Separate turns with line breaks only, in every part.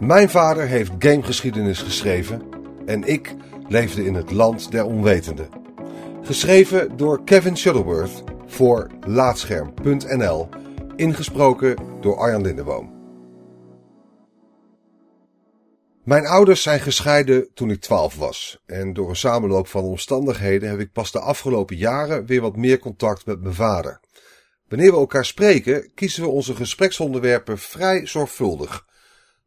Mijn vader heeft gamegeschiedenis geschreven en ik leefde in het land der onwetenden. Geschreven door Kevin Shuttleworth voor Laatscherm.nl, ingesproken door Arjan Lindeboom. Mijn ouders zijn gescheiden toen ik 12 was en door een samenloop van omstandigheden heb ik pas de afgelopen jaren weer wat meer contact met mijn vader. Wanneer we elkaar spreken, kiezen we onze gespreksonderwerpen vrij zorgvuldig.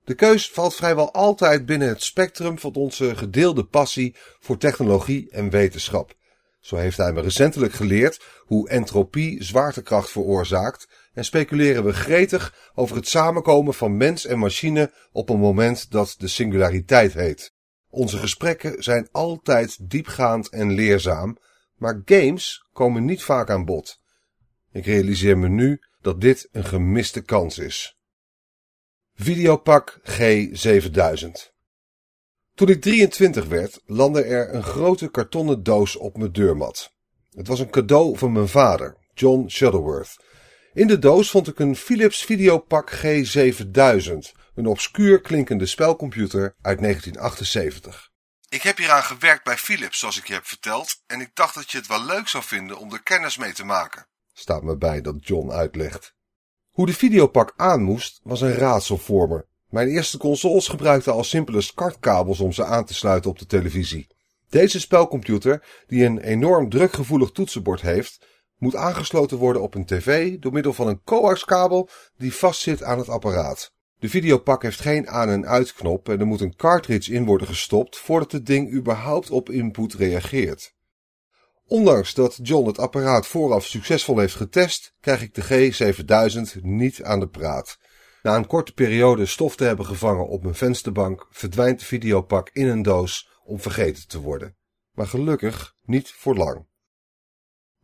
De keus valt vrijwel altijd binnen het spectrum van onze gedeelde passie voor technologie en wetenschap. Zo heeft hij me recentelijk geleerd hoe entropie zwaartekracht veroorzaakt en speculeren we gretig over het samenkomen van mens en machine op een moment dat de singulariteit heet. Onze gesprekken zijn altijd diepgaand en leerzaam, maar games komen niet vaak aan bod. Ik realiseer me nu dat dit een gemiste kans is. Videopak G7000 Toen ik 23 werd, landde er een grote kartonnen doos op mijn deurmat. Het was een cadeau van mijn vader, John Shuttleworth. In de doos vond ik een Philips Videopak G7000, een obscuur klinkende spelcomputer uit 1978. Ik heb hieraan gewerkt bij Philips, zoals ik je heb verteld, en ik dacht dat je het wel leuk zou vinden om er kennis mee te maken. Staat me bij dat John uitlegt. Hoe de videopak aan moest, was een raadsel voor me. Mijn eerste consoles gebruikten al simpele SCART-kabels om ze aan te sluiten op de televisie. Deze spelcomputer, die een enorm drukgevoelig toetsenbord heeft, moet aangesloten worden op een tv door middel van een coaxkabel die vastzit aan het apparaat. De videopak heeft geen aan- en uitknop en er moet een cartridge in worden gestopt voordat het ding überhaupt op input reageert. Ondanks dat John het apparaat vooraf succesvol heeft getest, krijg ik de G7000 niet aan de praat. Na een korte periode stof te hebben gevangen op mijn vensterbank, verdwijnt de videopak in een doos om vergeten te worden. Maar gelukkig niet voor lang.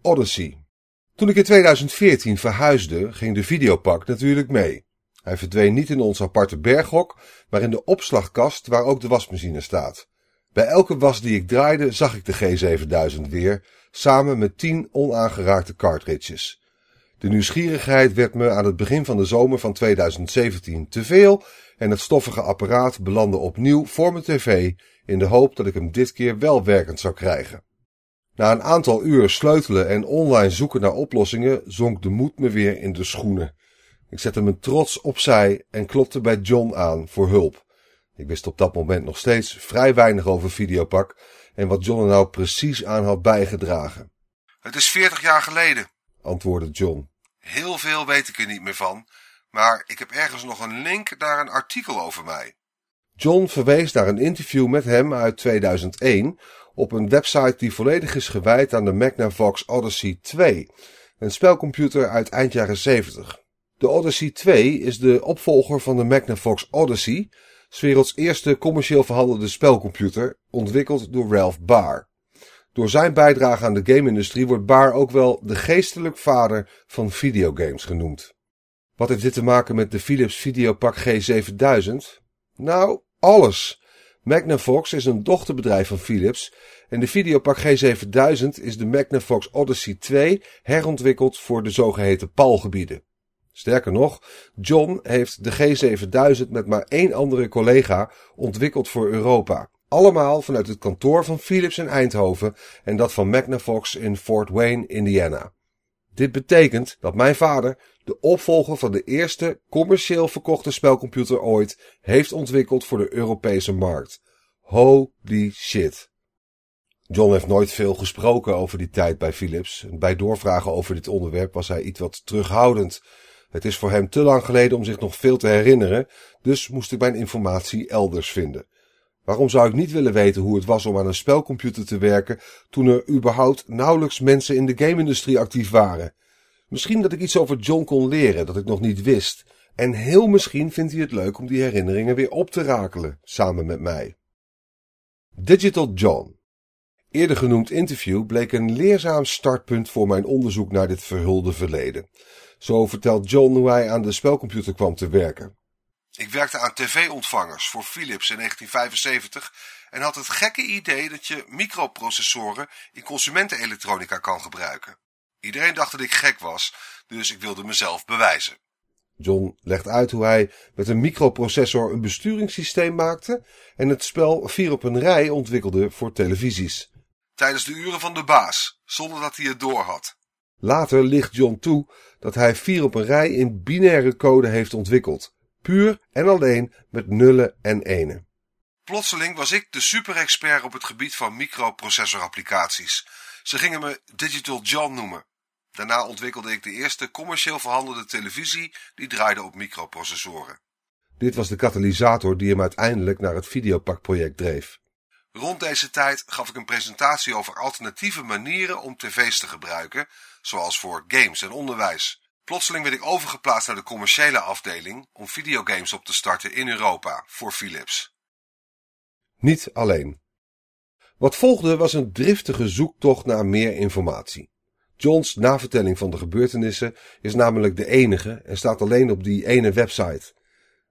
Odyssey. Toen ik in 2014 verhuisde, ging de videopak natuurlijk mee. Hij verdween niet in ons aparte berghok, maar in de opslagkast waar ook de wasmachine staat. Bij elke was die ik draaide zag ik de G7000 weer, samen met 10 onaangeraakte cartridges. De nieuwsgierigheid werd me aan het begin van de zomer van 2017 te veel en het stoffige apparaat belandde opnieuw voor mijn tv in de hoop dat ik hem dit keer wel werkend zou krijgen. Na een aantal uur sleutelen en online zoeken naar oplossingen zonk de moed me weer in de schoenen. Ik zette me trots opzij en klopte bij John aan voor hulp. Ik wist op dat moment nog steeds vrij weinig over Videopak en wat John er nou precies aan had bijgedragen. Het is veertig jaar geleden, antwoordde John. Heel veel weet ik er niet meer van, maar ik heb ergens nog een link naar een artikel over mij. John verwees naar een interview met hem uit 2001 op een website die volledig is gewijd aan de Magnavox Odyssey 2, een spelcomputer uit eind jaren 70. De Odyssey 2 is de opvolger van de Magnavox Odyssey, 's werelds eerste commercieel verhandelde spelcomputer, ontwikkeld door Ralph Baer. Door zijn bijdrage aan de game-industrie wordt Baer ook wel de geestelijk vader van videogames genoemd. Wat heeft dit te maken met de Philips Videopak G7000? Nou, alles. Magnavox is een dochterbedrijf van Philips en de Videopak G7000 is de Magnavox Odyssey 2 herontwikkeld voor de zogeheten PAL-gebieden. Sterker nog, John heeft de G7000 met maar één andere collega ontwikkeld voor Europa. Allemaal vanuit het kantoor van Philips in Eindhoven en dat van Magnavox in Fort Wayne, Indiana. Dit betekent dat mijn vader de opvolger van de eerste commercieel verkochte spelcomputer ooit heeft ontwikkeld voor de Europese markt. Holy shit. John heeft nooit veel gesproken over die tijd bij Philips. Bij doorvragen over dit onderwerp was hij iets wat terughoudend. Het is voor hem te lang geleden om zich nog veel te herinneren, dus moest ik mijn informatie elders vinden. Waarom zou ik niet willen weten hoe het was om aan een spelcomputer te werken toen er überhaupt nauwelijks mensen in de game-industrie actief waren? Misschien dat ik iets over John kon leren dat ik nog niet wist. En heel misschien vindt hij het leuk om die herinneringen weer op te rakelen, samen met mij. Digital John. Eerder genoemd interview bleek een leerzaam startpunt voor mijn onderzoek naar dit verhulde verleden. Zo vertelt John hoe hij aan de spelcomputer kwam te werken. Ik werkte aan tv-ontvangers voor Philips in 1975 en had het gekke idee dat je microprocessoren in consumentenelektronica kan gebruiken. Iedereen dacht dat ik gek was, dus ik wilde mezelf bewijzen. John legt uit hoe hij met een microprocessor een besturingssysteem maakte en het spel vier op een rij ontwikkelde voor televisies.
Tijdens de uren van de baas, zonder dat hij het doorhad.
Later licht John toe dat hij vier op een rij in binaire code heeft ontwikkeld, puur en alleen met nullen en enen.
Plotseling was ik de superexpert op het gebied van microprocessorapplicaties. Ze gingen me Digital John noemen. Daarna ontwikkelde ik de eerste commercieel verhandelde televisie die draaide op microprocessoren.
Dit was de katalysator die hem uiteindelijk naar het Videopak-project dreef.
Rond deze tijd gaf ik een presentatie over alternatieve manieren om tv's te gebruiken, zoals voor games en onderwijs. Plotseling werd ik overgeplaatst naar de commerciële afdeling om videogames op te starten in Europa voor Philips.
Niet alleen. Wat volgde was een driftige zoektocht naar meer informatie. Johns navertelling van de gebeurtenissen is namelijk de enige en staat alleen op die ene website.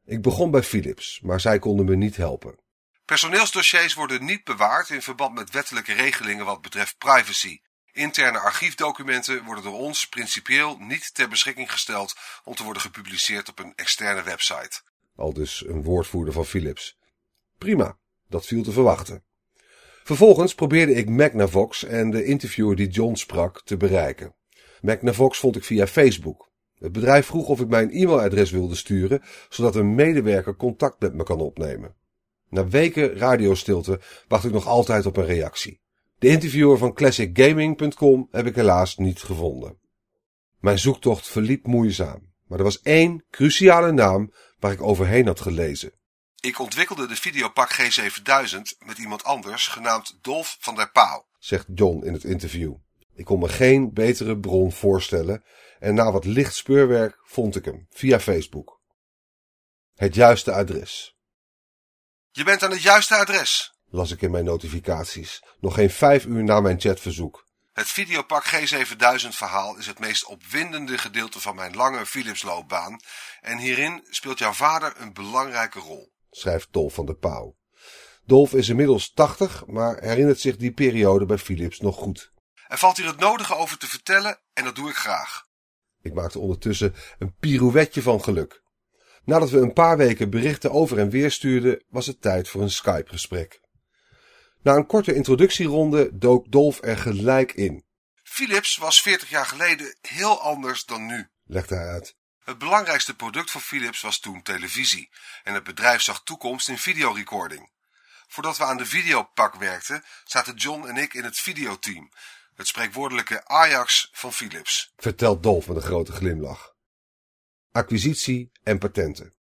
Ik begon bij Philips, maar zij konden me niet helpen.
Personeelsdossiers worden niet bewaard in verband met wettelijke regelingen wat betreft privacy. Interne archiefdocumenten worden door ons principieel niet ter beschikking gesteld om te worden gepubliceerd op een externe website.
Al dus een woordvoerder van Philips. Prima, dat viel te verwachten. Vervolgens probeerde ik Magnavox en de interviewer die John sprak te bereiken. Magnavox vond ik via Facebook. Het bedrijf vroeg of ik mijn e-mailadres wilde sturen, zodat een medewerker contact met me kan opnemen. Na weken radiostilte wacht ik nog altijd op een reactie. De interviewer van ClassicGaming.com heb ik helaas niet gevonden. Mijn zoektocht verliep moeizaam, maar er was één cruciale naam waar ik overheen had gelezen.
Ik ontwikkelde de Videopak G7000 met iemand anders genaamd Dolf van der Pauw,
zegt John in het interview. Ik kon me geen betere bron voorstellen en na wat licht speurwerk vond ik hem via Facebook. Het juiste adres.
Je bent aan het juiste adres,
las ik in mijn notificaties, nog geen vijf uur na mijn chatverzoek.
Het Videopak G7000 verhaal is het meest opwindende gedeelte van mijn lange Philips loopbaan en hierin speelt jouw vader een belangrijke rol
schrijft Dolf van der Pauw. Dolf is inmiddels 80, maar herinnert zich die periode bij Philips nog goed.
Er valt hier het nodige over te vertellen en dat doe ik graag.
Ik maakte ondertussen een pirouetje van geluk. Nadat we een paar weken berichten over en weer stuurden, was het tijd voor een Skype-gesprek. Na een korte introductieronde dook Dolf er gelijk in.
Philips was 40 jaar geleden heel anders dan nu,
legde hij uit.
Het belangrijkste product van Philips was toen televisie en het bedrijf zag toekomst in videorecording. Voordat we aan de videopak werkten, zaten John en ik in het videoteam, het spreekwoordelijke Ajax van Philips.
Vertelt Dolf met een grote glimlach. Acquisitie en patenten.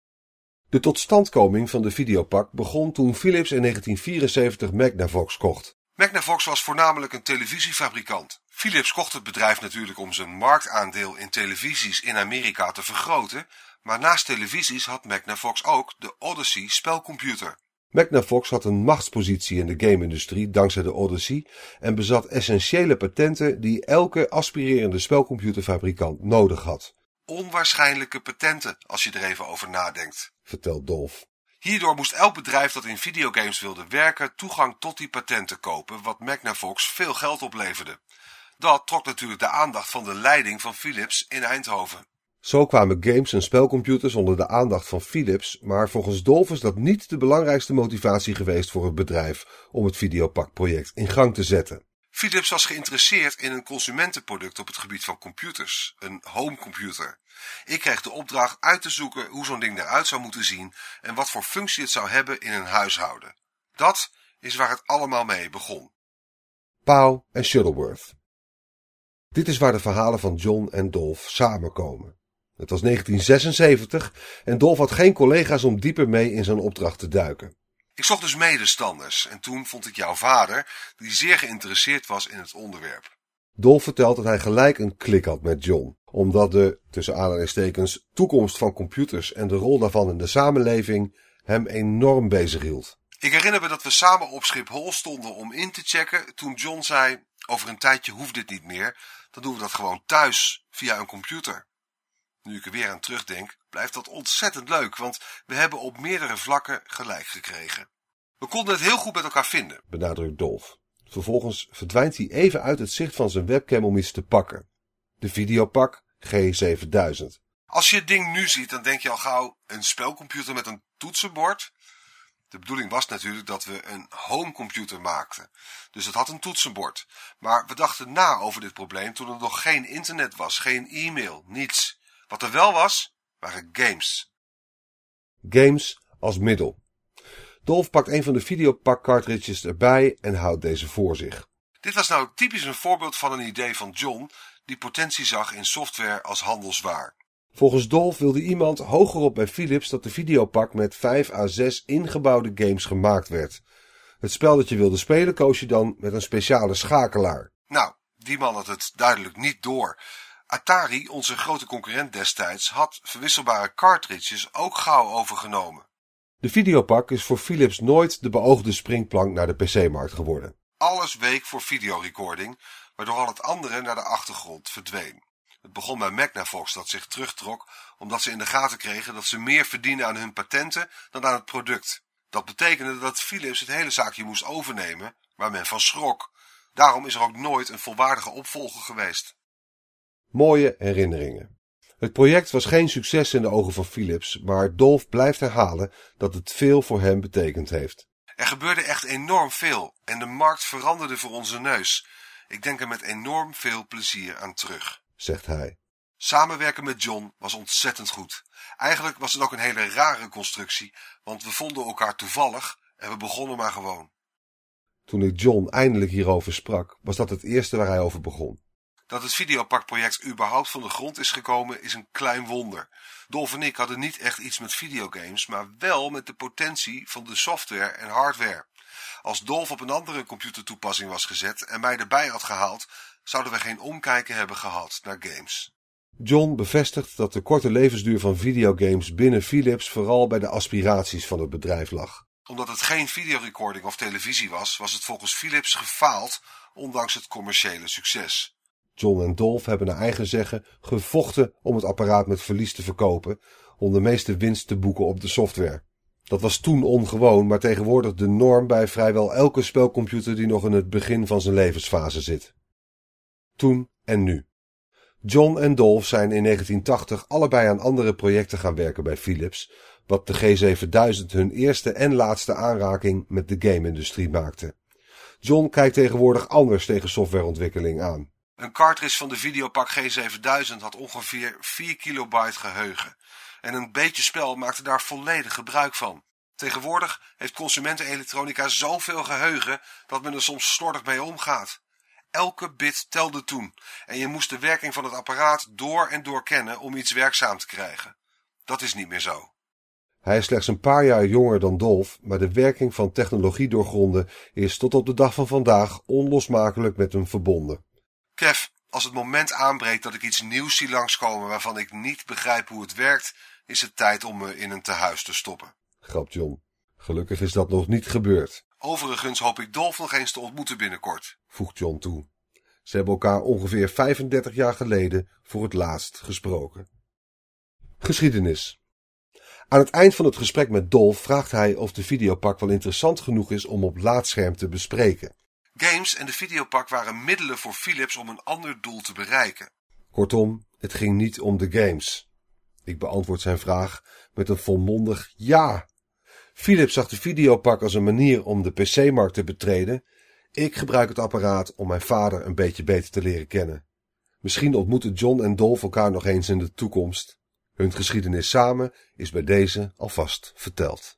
De totstandkoming van de videopak begon toen Philips in 1974 Magnavox kocht.
Magnavox was voornamelijk een televisiefabrikant. Philips kocht het bedrijf natuurlijk om zijn marktaandeel in televisies in Amerika te vergroten, maar naast televisies had Magnavox ook de Odyssey spelcomputer.
Magnavox had een machtspositie in de game-industrie dankzij de Odyssey en bezat essentiële patenten die elke aspirerende spelcomputerfabrikant nodig had.
Onwaarschijnlijke patenten als je er even over nadenkt,
vertelt Dolf.
Hierdoor moest elk bedrijf dat in videogames wilde werken toegang tot die patenten kopen, wat Magnavox veel geld opleverde. Dat trok natuurlijk de aandacht van de leiding van Philips in Eindhoven.
Zo kwamen games en spelcomputers onder de aandacht van Philips, maar volgens Dolf is dat niet de belangrijkste motivatie geweest voor het bedrijf om het Videopak-project in gang te zetten.
Philips was geïnteresseerd in een consumentenproduct op het gebied van computers, een homecomputer. Ik kreeg de opdracht uit te zoeken hoe zo'n ding eruit zou moeten zien en wat voor functie het zou hebben in een huishouden. Dat is waar het allemaal mee begon.
Pauw en Shuttleworth. Dit is waar de verhalen van John en Dolph samenkomen. Het was 1976 en Dolph had geen collega's om dieper mee in zijn opdracht te duiken.
Ik zocht dus medestanders en toen vond ik jouw vader, die zeer geïnteresseerd was in het onderwerp.
Dolph vertelt dat hij gelijk een klik had met John, omdat de, tussen aanhalingstekens, toekomst van computers en de rol daarvan in de samenleving hem enorm bezighield.
Ik herinner me dat we samen op Schiphol stonden om in te checken toen John zei, over een tijdje hoeft dit niet meer, dan doen we dat gewoon thuis via een computer. Nu ik er weer aan terugdenk, blijft dat ontzettend leuk, want we hebben op meerdere vlakken gelijk gekregen. We konden het heel goed met elkaar vinden,
benadrukt Dolf. Vervolgens verdwijnt hij even uit het zicht van zijn webcam om iets te pakken. De videopak G7000.
Als je het ding nu ziet, dan denk je al gauw een spelcomputer met een toetsenbord. De bedoeling was natuurlijk dat we een homecomputer maakten. Dus het had een toetsenbord. Maar we dachten na over dit probleem toen er nog geen internet was, geen e-mail, niets. Wat er wel was, waren games.
Games als middel. Dolf pakt een van de videopak cartridges erbij en houdt deze voor zich.
Dit was nou typisch een voorbeeld van een idee van John die potentie zag in software als handelswaar.
Volgens Dolf wilde iemand hogerop bij Philips dat de videopak met 5 à 6 ingebouwde games gemaakt werd. Het spel dat je wilde spelen koos je dan met een speciale schakelaar.
Nou, die man had het duidelijk niet door. Atari, onze grote concurrent destijds, had verwisselbare cartridges ook gauw overgenomen.
De videopak is voor Philips nooit de beoogde springplank naar de PC-markt geworden.
Alles week voor videorecording, waardoor al het andere naar de achtergrond verdween. Het begon bij Magnavox dat zich terugtrok omdat ze in de gaten kregen dat ze meer verdienen aan hun patenten dan aan het product. Dat betekende dat Philips het hele zaakje moest overnemen, waar men van schrok. Daarom is er ook nooit een volwaardige opvolger geweest.
Mooie herinneringen. Het project was geen succes in de ogen van Philips, maar Dolf blijft herhalen dat het veel voor hem betekend heeft.
Er gebeurde echt enorm veel en de markt veranderde voor onze neus. Ik denk er met enorm veel plezier aan terug,
zegt hij.
Samenwerken met John was ontzettend goed. Eigenlijk was het ook een hele rare constructie, want we vonden elkaar toevallig en we begonnen maar gewoon.
Toen ik John eindelijk hierover sprak, was dat het eerste waar hij over begon.
Dat het Videopak-project überhaupt van de grond is gekomen is een klein wonder. Dolf en ik hadden niet echt iets met videogames, maar wel met de potentie van de software en hardware. Als Dolf op een andere computertoepassing was gezet en mij erbij had gehaald, zouden we geen omkijken hebben gehad naar games.
John bevestigt dat de korte levensduur van videogames binnen Philips vooral bij de aspiraties van het bedrijf lag.
Omdat het geen videorecording of televisie was, was het volgens Philips gefaald, ondanks het commerciële succes.
John en Dolf hebben naar eigen zeggen gevochten om het apparaat met verlies te verkopen, om de meeste winst te boeken op de software. Dat was toen ongewoon, maar tegenwoordig de norm bij vrijwel elke spelcomputer die nog in het begin van zijn levensfase zit. Toen en nu. John en Dolph zijn in 1980 allebei aan andere projecten gaan werken bij Philips, wat de G7000 hun eerste en laatste aanraking met de game-industrie maakte. John kijkt tegenwoordig anders tegen softwareontwikkeling aan.
Een cartridge van de Videopak G7000 had ongeveer 4 kilobyte geheugen. En een beetje spel maakte daar volledig gebruik van. Tegenwoordig heeft consumentenelektronica zoveel geheugen dat men er soms slordig mee omgaat. Elke bit telde toen en je moest de werking van het apparaat door en door kennen om iets werkzaam te krijgen. Dat is niet meer zo.
Hij is slechts een paar jaar jonger dan Dolf, maar de werking van technologie doorgronden is tot op de dag van vandaag onlosmakelijk met hem verbonden.
Kev, als het moment aanbreekt dat ik iets nieuws zie langskomen waarvan ik niet begrijp hoe het werkt, is het tijd om me in een tehuis te stoppen.
Grapt John. Gelukkig is dat nog niet gebeurd.
Overigens hoop ik Dolf nog eens te ontmoeten binnenkort,
voegt John toe. Ze hebben elkaar ongeveer 35 jaar geleden voor het laatst gesproken. Geschiedenis. Aan het eind van het gesprek met Dolf vraagt hij of de videopak wel interessant genoeg is om op laadscherm te bespreken.
Games en de videopak waren middelen voor Philips om een ander doel te bereiken.
Kortom, het ging niet om de games. Ik beantwoord zijn vraag met een volmondig ja. Philips zag de videopak als een manier om de PC-markt te betreden. Ik gebruik het apparaat om mijn vader een beetje beter te leren kennen. Misschien ontmoeten John en Dolph elkaar nog eens in de toekomst. Hun geschiedenis samen is bij deze alvast verteld.